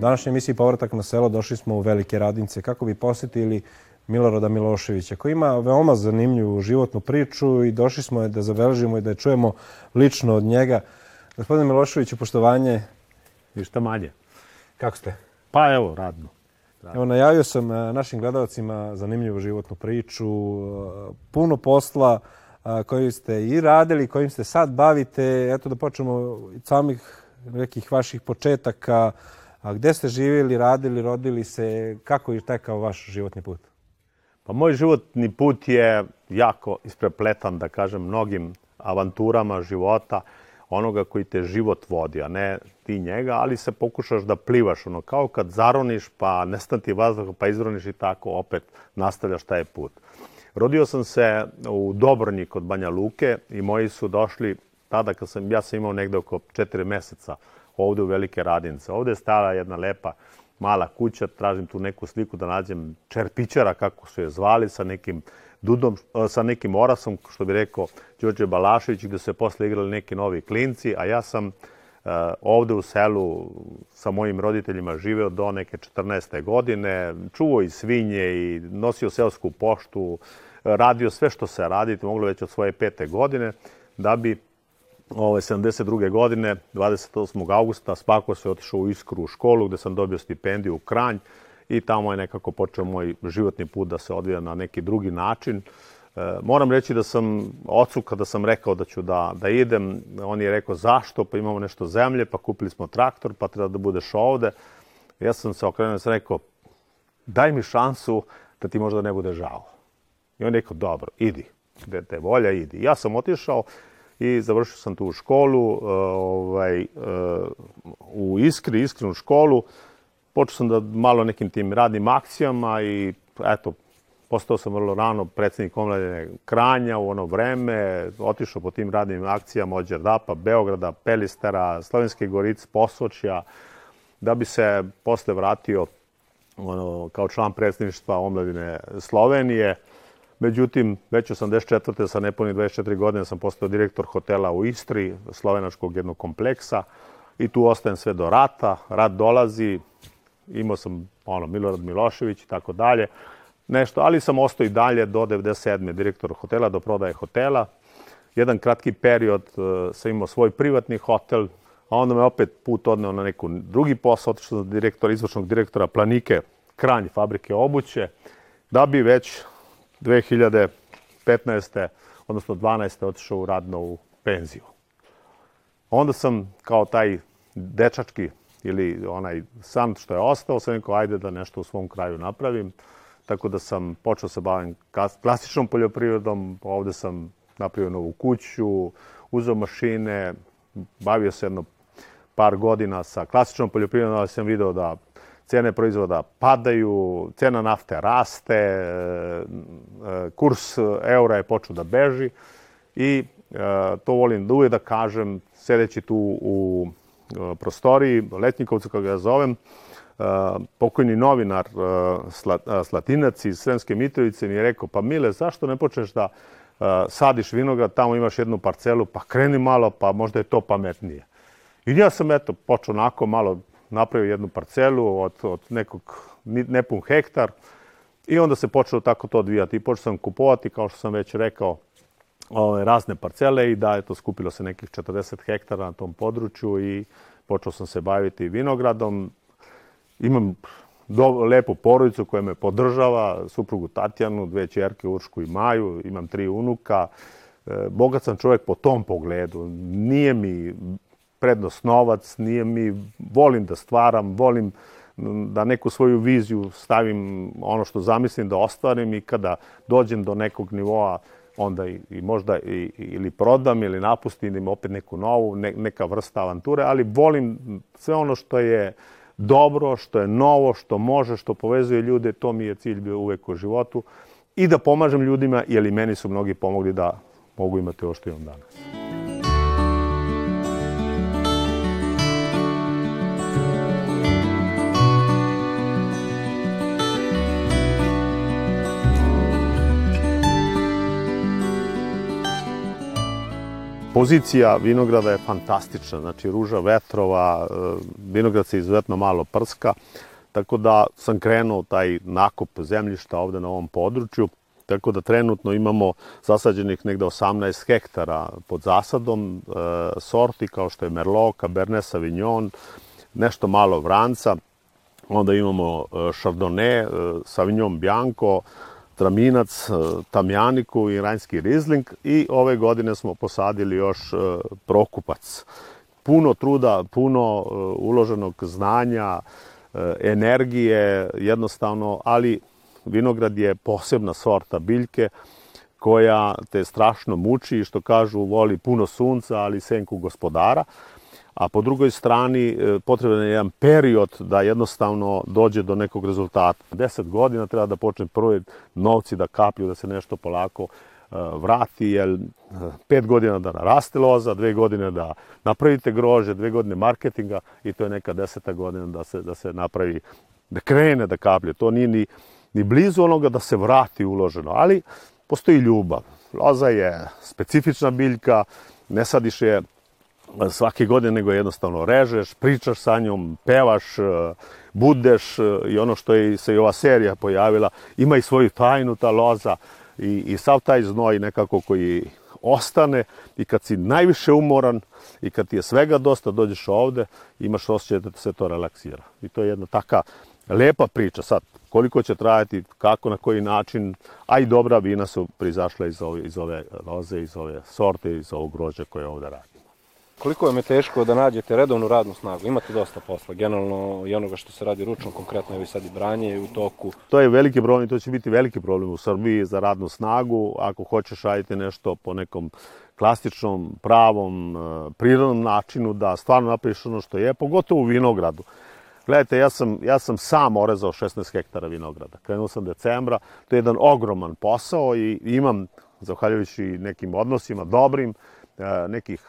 današnjoj emisiji Povratak na selo došli smo u Velike Radince kako bi posetili Milorada Miloševića, koji ima veoma zanimljivu životnu priču i došli smo je da zabeležimo i da je čujemo lično od njega. Gospodine Miloševiću, poštovanje. I šta manje. Kako ste? Pa evo, radno. radno. Evo, najavio sam e, našim gledalcima zanimljivu životnu priču, e, puno posla e, koji ste i radili, kojim se sad bavite. Eto da počnemo od samih nekih vaših početaka, A gde ste živjeli, radili, rodili se? Kako je tekao vaš životni put? Pa moj životni put je jako isprepletan, da kažem, mnogim avanturama života onoga koji te život vodi, a ne ti njega, ali se pokušaš da plivaš, ono, kao kad zaroniš, pa nestati vazduh, pa izroniš i tako, opet nastavljaš taj put. Rodio sam se u Dobrnji kod Banja Luke i moji su došli tada kad sam, ja sam imao negde oko četiri meseca ovde u Velike Radince. Ovde je stala jedna lepa mala kuća, tražim tu neku sliku da nađem čerpićara, kako su je zvali, sa nekim dudom, e, sa nekim orasom, što bi rekao Đorđe Balašević, gde se posle igrali neki novi klinci, a ja sam e, ovde u selu sa mojim roditeljima živeo do neke 14. godine, čuo i svinje i nosio selsku poštu, radio sve što se radi, moglo već od svoje pete godine, da bi ove, 72. godine, 28. augusta, spakao se otišao u Iskru u školu gde sam dobio stipendiju u Kranj i tamo je nekako počeo moj životni put da se odvija na neki drugi način. E, moram reći da sam ocu kada sam rekao da ću da, da idem, on je rekao zašto, pa imamo nešto zemlje, pa kupili smo traktor, pa treba da budeš ovde. Ja sam se okrenuo i sam rekao, daj mi šansu da ti možda ne bude žao. I on je rekao, dobro, idi, gde te volja, idi. Ja sam otišao i završio sam tu školu, e, ovaj, e, u Iskri, Iskrenu školu. Počeo sam da malo nekim tim radnim akcijama i eto, postao sam vrlo rano predsednik omladine Kranja u ono vreme, otišao po tim radnim akcijama od Đerdapa, Beograda, Pelistera, Slovenske gorice, Posočja, da bi se posle vratio ono, kao član predsedništva omladine Slovenije. Međutim, već 84. sa nepuni 24 godine sam postao direktor hotela u Istri, slovenačkog jednog kompleksa i tu ostajem sve do rata. Rat dolazi, imao sam ono, Milorad Milošević i tako dalje, nešto, ali sam ostao i dalje do 97. direktor hotela, do prodaje hotela. Jedan kratki period uh, sam imao svoj privatni hotel, a onda me opet put odneo na neku drugi posao, otišao sam direktora, izvršnog direktora Planike, Kranj, fabrike obuće, da bi već 2015. odnosno 12. otišao u radno u penziju. Onda sam kao taj dečački ili onaj san što je ostao, sam rekao ajde da nešto u svom kraju napravim. Tako da sam počeo sa bavim klasičnom poljoprivredom. Ovde sam napravio novu kuću, uzeo mašine, bavio se jedno par godina sa klasičnom poljoprivredom, ali sam video da cene proizvoda padaju, cena nafte raste, e, e, kurs eura je počeo da beži i e, to volim da uvijek da kažem, sedeći tu u prostoriji, Letnikovca, kako ga zovem, pokojni novinar Slatinac iz Sremske Mitrovice mi je rekao, pa Mile, zašto ne počneš da sadiš vinograd, tamo imaš jednu parcelu, pa kreni malo, pa možda je to pametnije. I ja sam, eto, počeo onako malo napravio jednu parcelu od, od nekog nepun hektar i onda se počelo tako to odvijati. I počeo sam kupovati, kao što sam već rekao, ove, razne parcele i da, eto, skupilo se nekih 40 hektara na tom području i počeo sam se baviti vinogradom. Imam do, lepu porodicu koja me podržava, suprugu Tatjanu, dve čerke Uršku i Maju, imam tri unuka. E, bogat sam čovjek po tom pogledu. Nije mi prednost novac, nije mi, volim da stvaram, volim da neku svoju viziju stavim ono što zamislim da ostvarim i kada dođem do nekog nivoa onda i, i možda i, ili prodam ili napustim im opet neku novu, ne, neka vrsta avanture, ali volim sve ono što je dobro, što je novo, što može, što povezuje ljude, to mi je cilj bio uvek u životu i da pomažem ljudima, jer i meni su mnogi pomogli da mogu imati ovo što imam danas. Pozicija vinograda je fantastična, znači ruža vetrova, e, vinograd se izuzetno malo prska, tako da sam krenuo taj nakop zemljišta ovde na ovom području, tako da trenutno imamo zasađenih negde 18 hektara pod zasadom e, sorti kao što je Merlot, Cabernet Sauvignon, nešto malo Vranca, onda imamo e, Chardonnay, e, Sauvignon Bianco, traminac, e, tamjaniku i ranjski rizling i ove godine smo posadili još e, prokupac. Puno truda, puno e, uloženog znanja, energije, jednostavno, ali vinograd je posebna sorta biljke koja te strašno muči, što kažu, voli puno sunca, ali senku gospodara a po drugoj strani e, potreban je jedan period da jednostavno dođe do nekog rezultata. Deset godina treba da počne prve novci da kaplju, da se nešto polako e, vrati, jer e, pet godina da naraste loza, dve godine da napravite grože, dve godine marketinga i to je neka deseta godina da se, da se napravi, da krene da kaplje. To nije ni, ni blizu onoga da se vrati uloženo, ali postoji ljubav. Loza je specifična biljka, ne sadiš je svake godine, nego jednostavno režeš, pričaš sa njom, pevaš, e, budeš e, i ono što je se i ova serija pojavila, ima i svoju tajnu ta loza i, i sav taj znoj nekako koji ostane i kad si najviše umoran i kad ti je svega dosta, dođeš ovde, imaš osjećaj da se to relaksira. I to je jedna taka lepa priča sad, koliko će trajati, kako, na koji način, a i dobra vina su prizašla iz ove, iz ove loze, iz ove sorte, iz ovog grožđa koje ovde radi. Koliko vam je teško da nađete redovnu radnu snagu? Imate dosta posla, generalno i onoga što se radi ručno, konkretno evo i sad i branje je u toku. To je veliki problem i to će biti veliki problem u Srbiji za radnu snagu. Ako hoćeš raditi nešto po nekom klasičnom, pravom, e, prirodnom načinu da stvarno napraviš ono što je, pogotovo u vinogradu. Gledajte, ja sam, ja sam sam orezao 16 hektara vinograda. Krenuo sam decembra, to je jedan ogroman posao i imam, zahvaljujući nekim odnosima, dobrim, nekih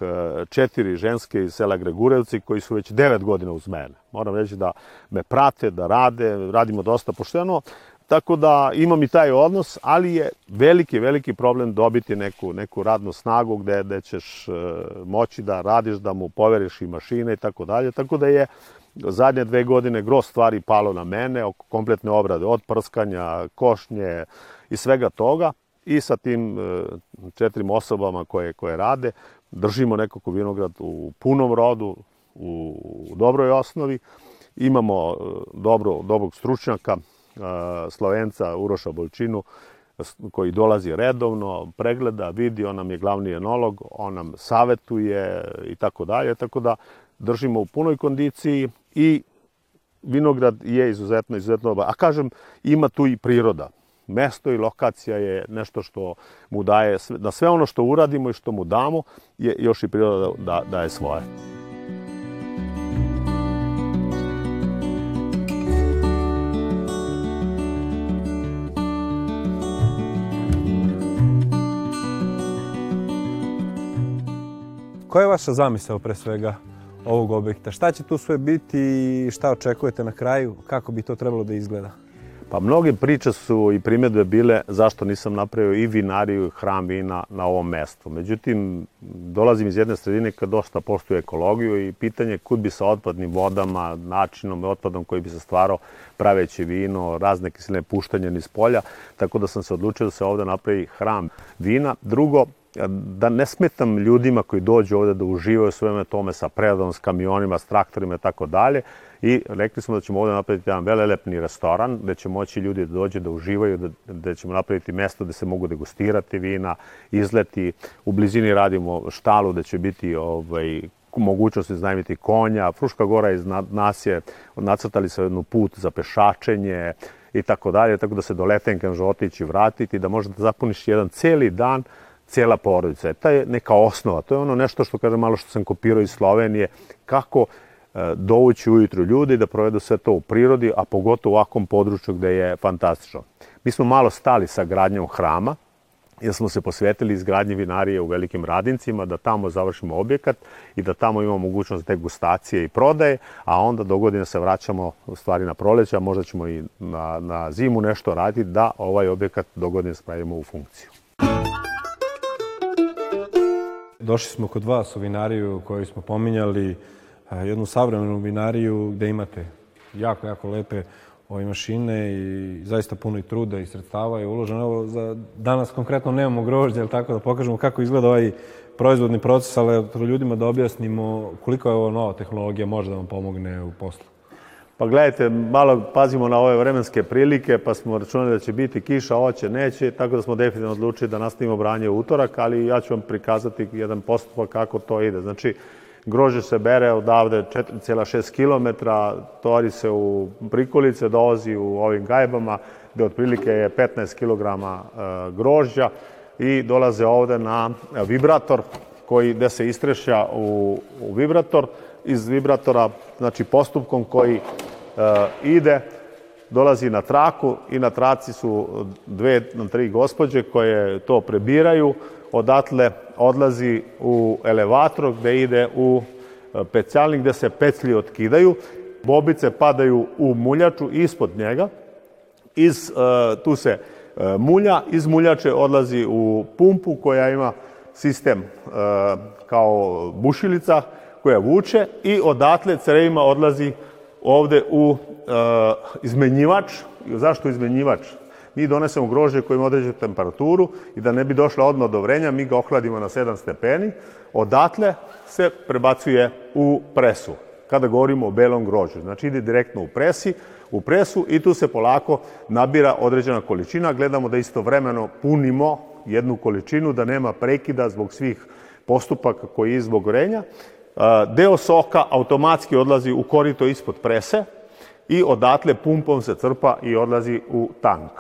četiri ženske iz sela Gregurevci koji su već devet godina uz mene. Moram reći da me prate, da rade, radimo dosta pošteno, tako da imam i taj odnos, ali je veliki, veliki problem dobiti neku, neku radnu snagu gde, gde ćeš e, moći da radiš, da mu poveriš i mašine i tako dalje, tako da je zadnje dve godine gro stvari palo na mene kompletne obrade, od prskanja, košnje i svega toga i sa tim e, četiri osobama koje, koje rade držimo nekako vinograd u punom rodu, u dobroj osnovi. Imamo e, dobro, dobrog stručnjaka, e, Slovenca Uroša Bolčinu, koji dolazi redovno, pregleda, vidi, on nam je glavni enolog, on nam savetuje i tako dalje, tako da držimo u punoj kondiciji i vinograd je izuzetno, izuzetno dobar. A kažem, ima tu i priroda mesto i lokacija je nešto što mu daje, da sve ono što uradimo i što mu damo, je još i priroda da, daje svoje. Koja je vaša zamisao pre svega ovog objekta? Šta će tu sve biti i šta očekujete na kraju? Kako bi to trebalo da izgleda? Pa mnoge priče su i primedbe bile zašto nisam napravio i vinariju i hram vina na ovom mestu. Međutim, dolazim iz jedne sredine kad dosta poštuje ekologiju i pitanje kud bi sa otpadnim vodama, načinom i otpadom koji bi se stvarao praveći vino, razne kiseline puštanje niz polja, tako da sam se odlučio da se ovde napravi hram vina. Drugo, da ne smetam ljudima koji dođu ovde da uživaju sveme tome sa predom, s kamionima, s traktorima i tako dalje, I rekli smo da ćemo ovde napraviti jedan velelepni restoran, gde će moći ljudi da dođe da uživaju, da, da ćemo napraviti mesto gde se mogu degustirati vina, izleti. U blizini radimo štalu da će biti ovaj, mogućnost iznajmiti konja. Fruška gora iz nas je nacrtali se jednu put za pešačenje i tako dalje, tako da se do Letenke može otići vratiti, da možete da zapuniš jedan celi dan cijela porodica. E, ta je neka osnova, to je ono nešto što, kažem, malo što sam kopirao iz Slovenije, kako dovući ujutru ljudi da provedu sve to u prirodi, a pogotovo u ovakvom području gde je fantastično. Mi smo malo stali sa gradnjom hrama, jer smo se posvetili izgradnji vinarije u Velikim Radincima, da tamo završimo objekat i da tamo imamo mogućnost degustacije i prodaje, a onda do godine se vraćamo u stvari na proleće, a možda ćemo i na, na zimu nešto raditi da ovaj objekat do godine spravimo u funkciju. Došli smo kod vas u vinariju koju smo pominjali, jednu savremenu vinariju gde imate jako, jako lepe ove mašine i zaista puno i truda i sredstava je uloženo. Evo, za, danas konkretno nemamo grožđe, tako da pokažemo kako izgleda ovaj proizvodni proces, ali ljudima da objasnimo koliko je ovo nova tehnologija može da vam pomogne u poslu. Pa gledajte, malo pazimo na ove vremenske prilike, pa smo računali da će biti kiša, oće, neće, tako da smo definitivno odlučili da nastavimo branje u utorak, ali ja ću vam prikazati jedan postupak kako to ide. Znači, grože se bere odavde 4,6 km, tori se u prikolice, dolazi u ovim gajbama, gde otprilike je 15 kg e, grožđa i dolaze ovde na vibrator, koji, gde se istreša u, u vibrator, iz vibratora, znači postupkom koji e, ide, dolazi na traku i na traci su dve, na tri gospođe koje to prebiraju, odatle odlazi u elevator gde ide u e, pecjalnik gde se peclji otkidaju, bobice padaju u muljaču ispod njega, iz, e, tu se e, mulja, iz muljače odlazi u pumpu koja ima sistem kao bušilica koja vuče i odatle crevima odlazi ovde u E, izmenjivač. Zašto izmenjivač? Mi donesemo grožđe koje ima određenu temperaturu i da ne bi došla odmah do vrenja, mi ga ohladimo na 7 stepeni. Odatle se prebacuje u presu, kada govorimo o belom grožđu. Znači ide direktno u presi, u presu i tu se polako nabira određena količina. Gledamo da istovremeno punimo jednu količinu, da nema prekida zbog svih postupaka koji je zbog gorenja. E, deo soka automatski odlazi u korito ispod prese, i odatle pumpom se crpa i odlazi u tank.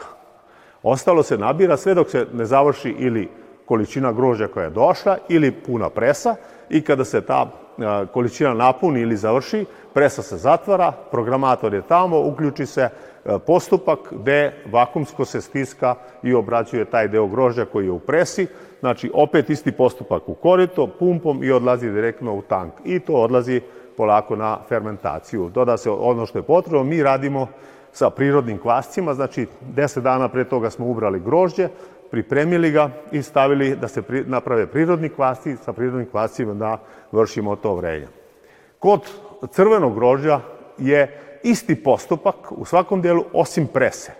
Ostalo se nabira sve dok se ne završi ili količina grožđa koja je došla ili puna presa i kada se ta količina napuni ili završi, presa se zatvara, programator je tamo, uključi se postupak gde vakumsko se stiska i obrađuje taj deo grožđa koji je u presi. Znači, opet isti postupak u korito, pumpom i odlazi direktno u tank. I to odlazi polako na fermentaciju. Doda se ono što je potrebno, mi radimo sa prirodnim kvascima, znači 10 dana pre toga smo ubrali grožđe, pripremili ga i stavili da se pri, naprave prirodni kvasci, sa prirodnim kvascima da vršimo to vrenje. Kod crvenog grožđa je isti postupak u svakom delu osim prese.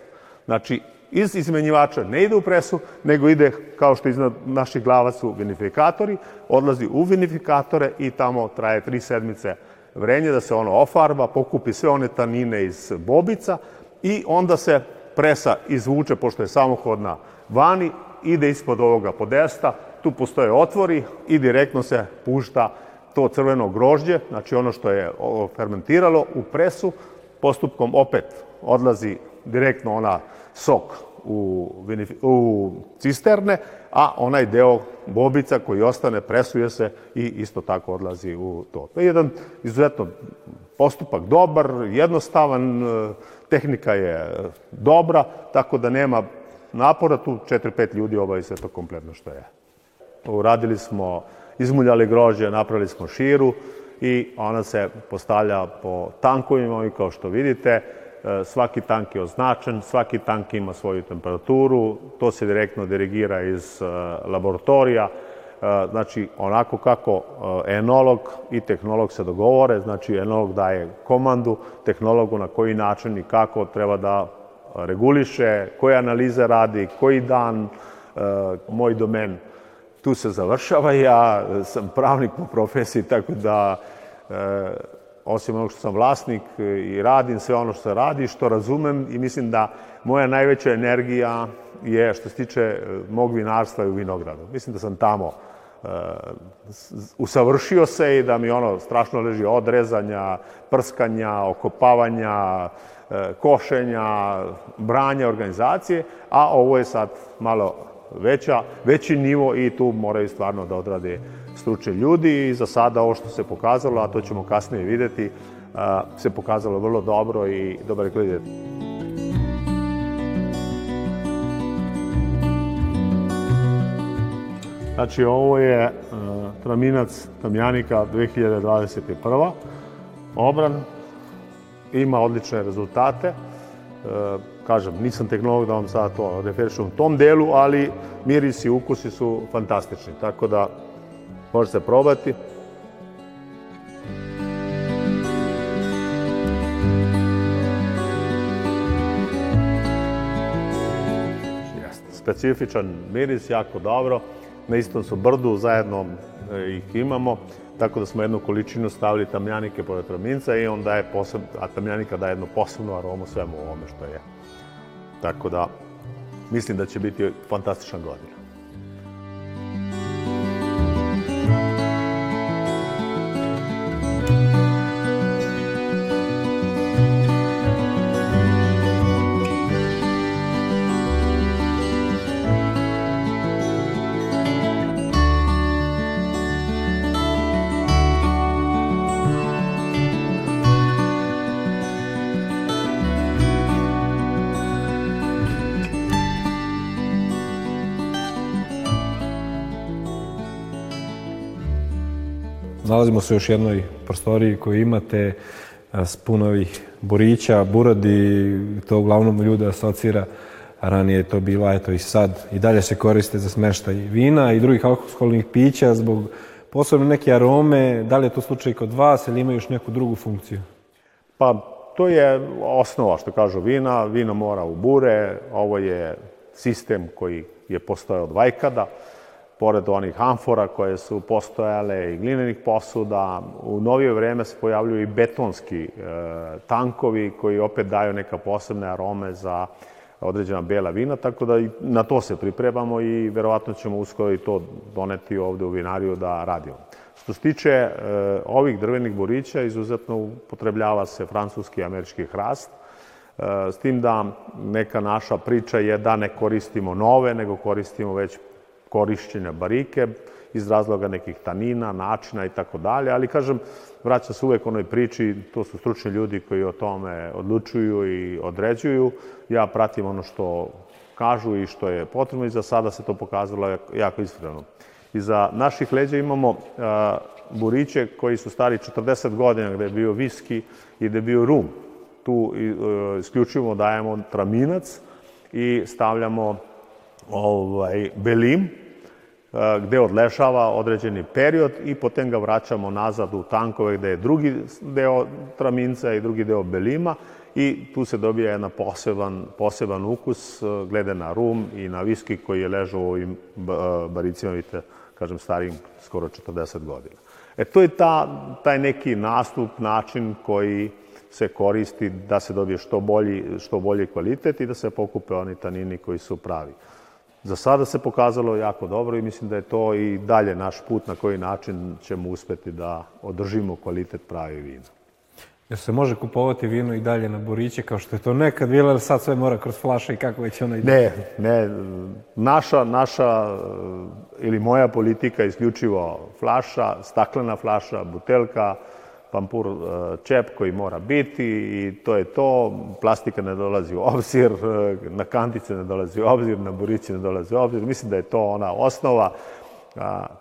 Znači, iz izmenjivača ne ide u presu, nego ide, kao što iznad naših glava su vinifikatori, odlazi u vinifikatore i tamo traje tri sedmice vrenje, da se ono ofarba, pokupi sve one tanine iz bobica i onda se presa izvuče, pošto je samohodna vani, ide ispod ovoga podesta, tu postoje otvori i direktno se pušta to crveno grožđe, znači ono što je fermentiralo u presu, postupkom opet odlazi direktno ona sok u, u cisterne, a onaj deo bobica koji ostane presuje se i isto tako odlazi u to. To je jedan izuzetno postupak dobar, jednostavan, e, tehnika je e, dobra, tako da nema napora, tu 4-5 ljudi obavi se to kompletno što je. Uradili smo, izmuljali grožđe, napravili smo širu i ona se postavlja po tankovima i kao što vidite, svaki tank je označen, svaki tank ima svoju temperaturu, to se direktno dirigira iz e, laboratorija, e, znači onako kako e, enolog i tehnolog se dogovore, znači enolog daje komandu tehnologu na koji način i kako treba da reguliše, koje analize radi, koji dan, moj domen tu se završava, ja sam pravnik po profesiji, tako da osim onog što sam vlasnik i radim sve ono što radi, što razumem i mislim da moja najveća energija je što se tiče e, mog vinarstva i u vinogradu. Mislim da sam tamo Uh, usavršio se i da mi ono strašno leži od rezanja, prskanja, okopavanja, e, košenja, branja organizacije, a ovo je sad malo veća, veći nivo i tu moraju stvarno da odrade stručni ljudi i za sada ovo što se pokazalo, a to ćemo kasnije videti, se pokazalo vrlo dobro i dobar kvalitet. Znači, ovo je uh, traminac Tamjanika 2021. Obran ima odlične rezultate. E, kažem, nisam tehnolog da vam sada to referišem u tom delu, ali mirisi i ukusi su fantastični. Tako da Može se probati. specifičan miris, jako dobro. Na istom su brdu, zajedno e, ih imamo, tako da smo jednu količinu stavili tamljanike pored traminca i on daje poseb... a tamljanika daje jednu posebnu aromu svemu ovome što je. Tako da, mislim da će biti fantastična godina. Nalazimo se u još jednoj prostoriji koju imate s puno ovih borića, buradi, to uglavnom ljude asocira ranije je to bila, eto i sad, i dalje se koriste za smeštaj vina i drugih alkoholnih pića zbog posebno neke arome, da li je to slučaj kod vas ili ima još neku drugu funkciju? Pa, to je osnova što kažu vina, vino mora u bure, ovo je sistem koji je postojao od vajkada pored onih amfora koje su postojale i glinenih posuda, u novije vreme se pojavljuju i betonski e, tankovi koji opet daju neka posebne arome za određena bela vina, tako da i na to se pripremamo i verovatno ćemo uskoro i to doneti ovde u vinariju da radimo. Što se tiče e, ovih drvenih borića, izuzetno upotrebljava se francuski i američki hrast, e, s tim da neka naša priča je da ne koristimo nove, nego koristimo već korišćenja barike iz razloga nekih tanina, načina i tako dalje, ali kažem, vraća se uvek onoj priči, to su stručni ljudi koji o tome odlučuju i određuju. Ja pratim ono što kažu i što je potrebno i za sada se to pokazalo jako ispravno. Iza naših leđa imamo a, e, buriće koji su stari 40 godina, gde je bio viski i gde je bio rum. Tu a, e, isključivo dajemo traminac i stavljamo ovaj, belim, gde odlešava određeni period i potem ga vraćamo nazad u tankove gde je drugi deo traminca i drugi deo belima i tu se dobija jedan poseban, poseban ukus glede na rum i na viski koji je ležao u ovim baricima, vidite, kažem, starim skoro 40 godina. E, to je ta, taj neki nastup, način koji se koristi da se dobije što bolji, što bolji kvalitet i da se pokupe oni tanini koji su pravi. Za sada se pokazalo jako dobro i mislim da je to i dalje naš put na koji način ćemo uspeti da održimo kvalitet pravi vina. Jer se može kupovati vino i dalje na boriće kao što je to nekad bilo, ali sad sve mora kroz flaše i kako već ona ide? Ne, ne. Naša, naša eh, ili moja politika je isključivo flaša, staklena flaša, butelka, pampur e, čep koji mora biti i to je to. Plastika ne dolazi u obzir, e, na kantice ne dolazi u obzir, na burići ne dolazi u obzir. Mislim da je to ona osnova.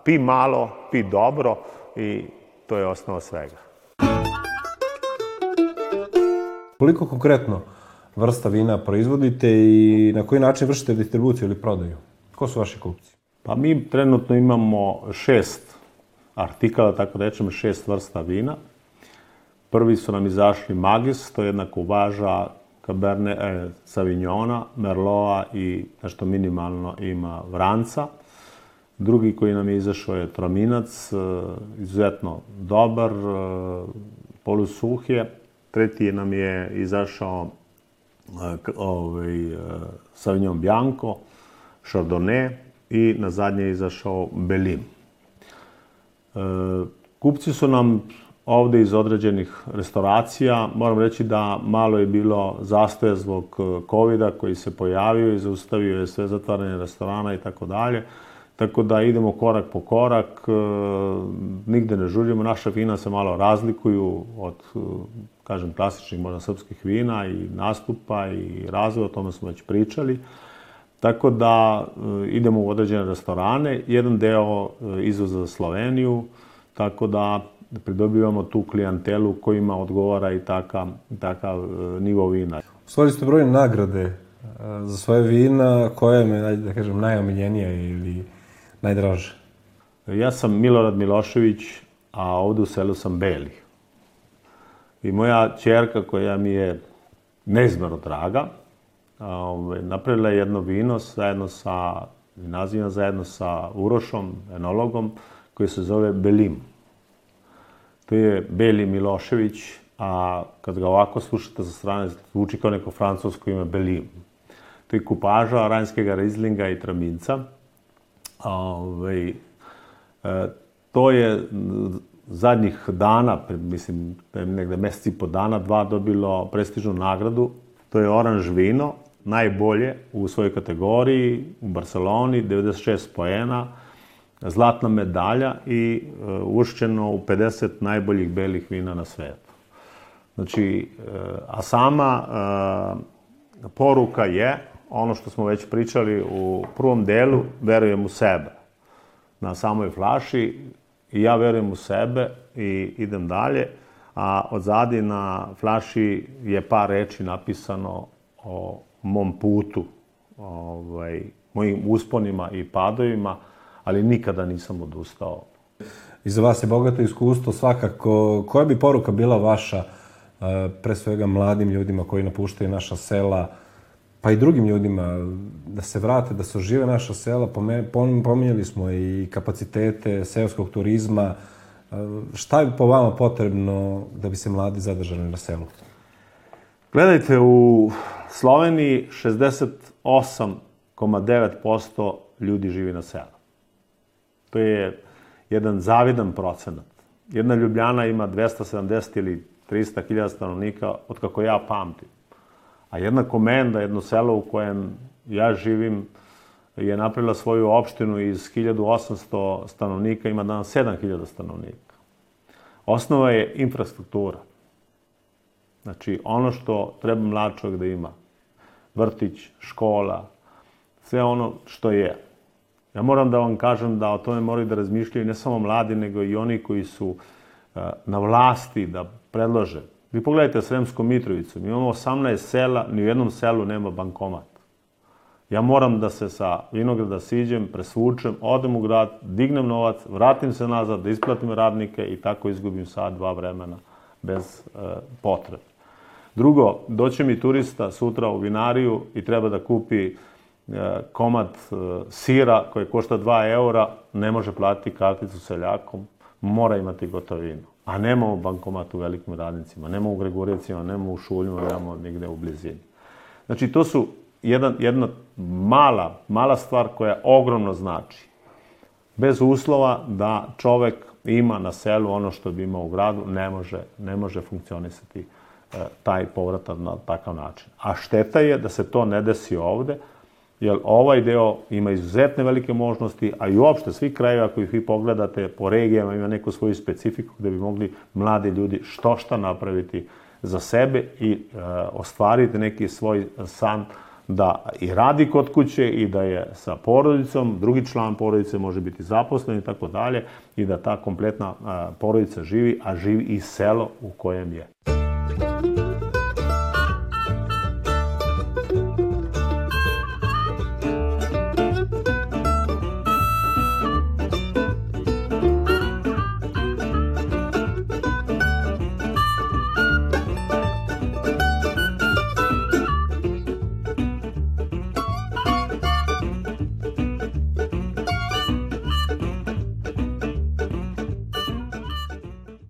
Pi malo, pi dobro i to je osnova svega. Koliko konkretno vrsta vina proizvodite i na koji način vršite distribuciju ili prodaju? Ko su vaši kupci? Pa mi trenutno imamo šest artikala, tako da rečem, šest vrsta vina – Prvi su nam izašli Magis, to je jedna kubaža Cabernet e, Savignona, Merloa i nešto minimalno ima Vranca. Drugi koji nam je izašao je Trominac, e, izuzetno dobar, e, polusuh Treti nam je izašao e, ovaj, e, Savignon Bianco, Chardonnay i na zadnje je izašao Belim. E, kupci su nam ovde iz određenih restoracija. Moram reći da malo je bilo zastoja zbog e, covid koji se pojavio i zaustavio je sve zatvaranje restorana i tako dalje. Tako da idemo korak po korak, e, nigde ne žurimo. Naša vina se malo razlikuju od, e, kažem, klasičnih možda srpskih vina i nastupa i razvoja, o tome smo već pričali. Tako da idemo u određene restorane, jedan deo izvoza za Sloveniju, tako da da pridobivamo tu klijantelu kojima odgovara i takav, takav e, nivo vina. Stvorili ste brojne nagrade e, za svoje vina, koja je, da kažem, najomiljenija ili najdraža? Ja sam Milorad Milošević, a ovde u selu sam Beli. I moja čerka koja mi je neizmero draga, ovaj, napravila je jedno vino zajedno sa, nazivam zajedno sa Urošom, enologom, koji se zove Belim. To je Beli Milošević, a kad ga ovako slušate sa strane, zvuči kao neko francusko ime Beli. To je kupaža ranjskega rizlinga i traminca. Ove, ovaj, to je zadnjih dana, mislim, negde mesec i po dana, dva dobilo prestižnu nagradu. To je oranž vino, najbolje u svojoj kategoriji u Barceloni, 96 poena zlatna medalja i e, ušćeno u 50 najboljih belih vina na svetu. Znači, e, a sama e, poruka je, ono što smo već pričali u prvom delu, verujem u sebe. Na samoj flaši i ja verujem u sebe i idem dalje, a odzadi na flaši je par reči napisano o mom putu, ovaj, mojim usponima i padovima, ali nikada nisam odustao. za vas je bogato iskustvo svakako. Koja bi poruka bila vaša, e, pre svega mladim ljudima koji napuštaju naša sela, pa i drugim ljudima, da se vrate, da se ožive naša sela. Pominjali smo i kapacitete seoskog turizma. E, šta je po vama potrebno da bi se mladi zadržali na selu? Gledajte, u Sloveniji 68,9% ljudi živi na selu. To je jedan zavidan procenat. Jedna Ljubljana ima 270 ili 300 hiljada stanovnika od kako ja pamtim. A jedna komenda, jedno selo u kojem ja živim, je napravila svoju opštinu iz 1800 stanovnika, ima danas 7000 stanovnika. Osnova je infrastruktura. Znači, ono što treba mlad čovjek da ima, vrtić, škola, sve ono što je. Ja moram da vam kažem da o tome moraju da razmišljaju ne samo mladi, nego i oni koji su e, na vlasti da predlože. Vi pogledajte Sremsku Mitrovicu, mi imamo 18 sela, ni u jednom selu nema bankomat. Ja moram da se sa vinograda siđem, presvučem, odem u grad, dignem novac, vratim se nazad, da isplatim radnike i tako izgubim sad dva vremena bez e, potrebe. Drugo, doće mi turista sutra u vinariju i treba da kupi E, komad e, sira koji košta 2 eura ne može platiti karticu seljakom, mora imati gotovinu. A nemamo bankomat u velikim radnicima, nemamo u Gregorjevcima, nemamo u Šuljima, nemamo nigde u blizini. Znači, to su jedan, jedna mala, mala stvar koja ogromno znači. Bez uslova da čovek ima na selu ono što bi imao u gradu, ne može, ne može funkcionisati e, taj povratak na takav način. A šteta je da se to ne desi ovde, jer ovaj deo ima izuzetne velike možnosti, a i uopšte svi krajevi, ako ih vi pogledate po regijama, ima neku svoju specifiku gde bi mogli mladi ljudi što šta napraviti za sebe i e, ostvariti neki svoj san da i radi kod kuće i da je sa porodicom, drugi član porodice može biti zaposlen i tako dalje i da ta kompletna a, e, porodica živi, a živi i selo u kojem je.